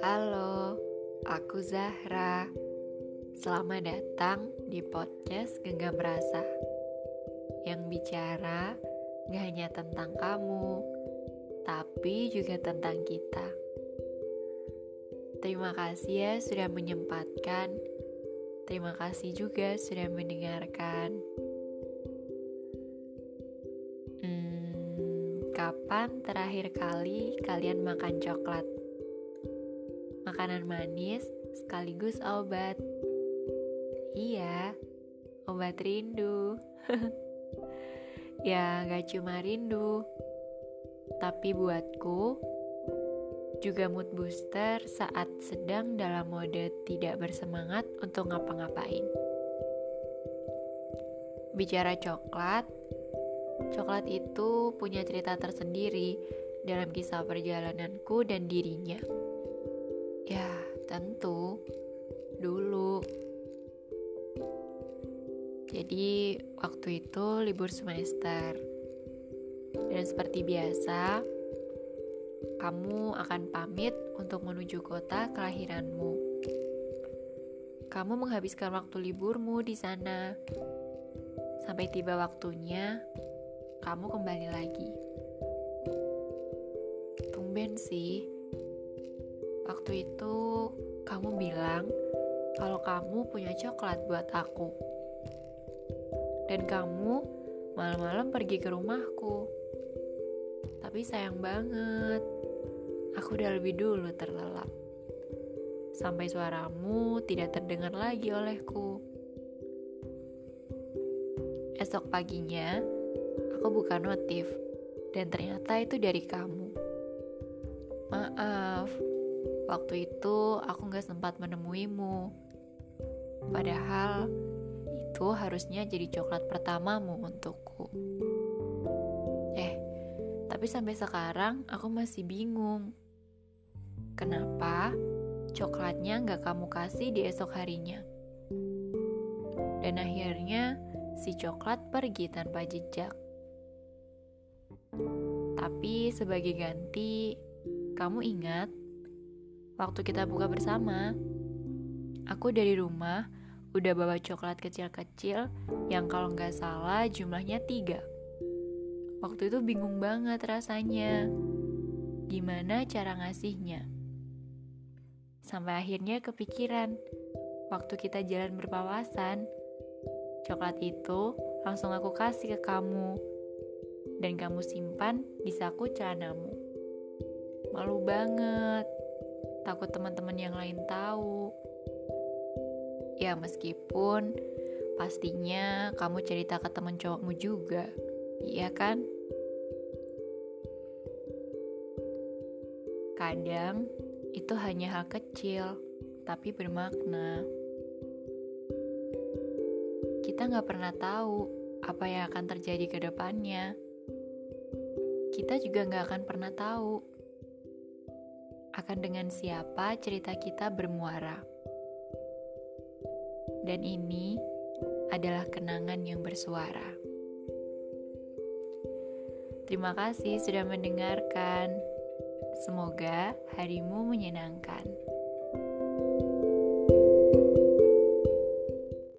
Halo, aku Zahra. Selamat datang di podcast Genggam Rasa yang bicara gak hanya tentang kamu, tapi juga tentang kita. Terima kasih ya sudah menyempatkan. Terima kasih juga sudah mendengarkan. Kapan terakhir kali kalian makan coklat? Makanan manis sekaligus obat. Iya, obat rindu. ya, gak cuma rindu, tapi buatku juga mood booster saat sedang dalam mode tidak bersemangat untuk ngapa-ngapain. Bicara coklat, coklat itu punya cerita tersendiri dalam kisah perjalananku dan dirinya. Ya, tentu dulu. Jadi, waktu itu libur semester. Dan seperti biasa, kamu akan pamit untuk menuju kota kelahiranmu. Kamu menghabiskan waktu liburmu di sana. Sampai tiba waktunya, kamu kembali lagi. Tumben sih. Waktu itu kamu bilang kalau kamu punya coklat buat aku. Dan kamu malam-malam pergi ke rumahku. Tapi sayang banget, aku udah lebih dulu terlelap. Sampai suaramu tidak terdengar lagi olehku. Esok paginya, aku buka notif, dan ternyata itu dari kamu. Maaf, waktu itu aku gak sempat menemuimu. Padahal, itu harusnya jadi coklat pertamamu untukku. Eh, tapi sampai sekarang aku masih bingung. Kenapa coklatnya nggak kamu kasih di esok harinya? Dan akhirnya si coklat pergi tanpa jejak. Tapi sebagai ganti, kamu ingat waktu kita buka bersama, aku dari rumah udah bawa coklat kecil-kecil yang kalau nggak salah jumlahnya tiga. Waktu itu bingung banget rasanya. Gimana cara ngasihnya? Sampai akhirnya kepikiran, waktu kita jalan berpawasan, coklat itu langsung aku kasih ke kamu. Dan kamu simpan di saku celanamu. Malu banget. Takut teman-teman yang lain tahu. Ya meskipun pastinya kamu cerita ke teman cowokmu juga, iya kan? Kadang itu hanya hal kecil, tapi bermakna. Kita nggak pernah tahu apa yang akan terjadi ke depannya. Kita juga nggak akan pernah tahu akan dengan siapa cerita kita bermuara. Dan ini adalah kenangan yang bersuara. Terima kasih sudah mendengarkan. Semoga harimu menyenangkan.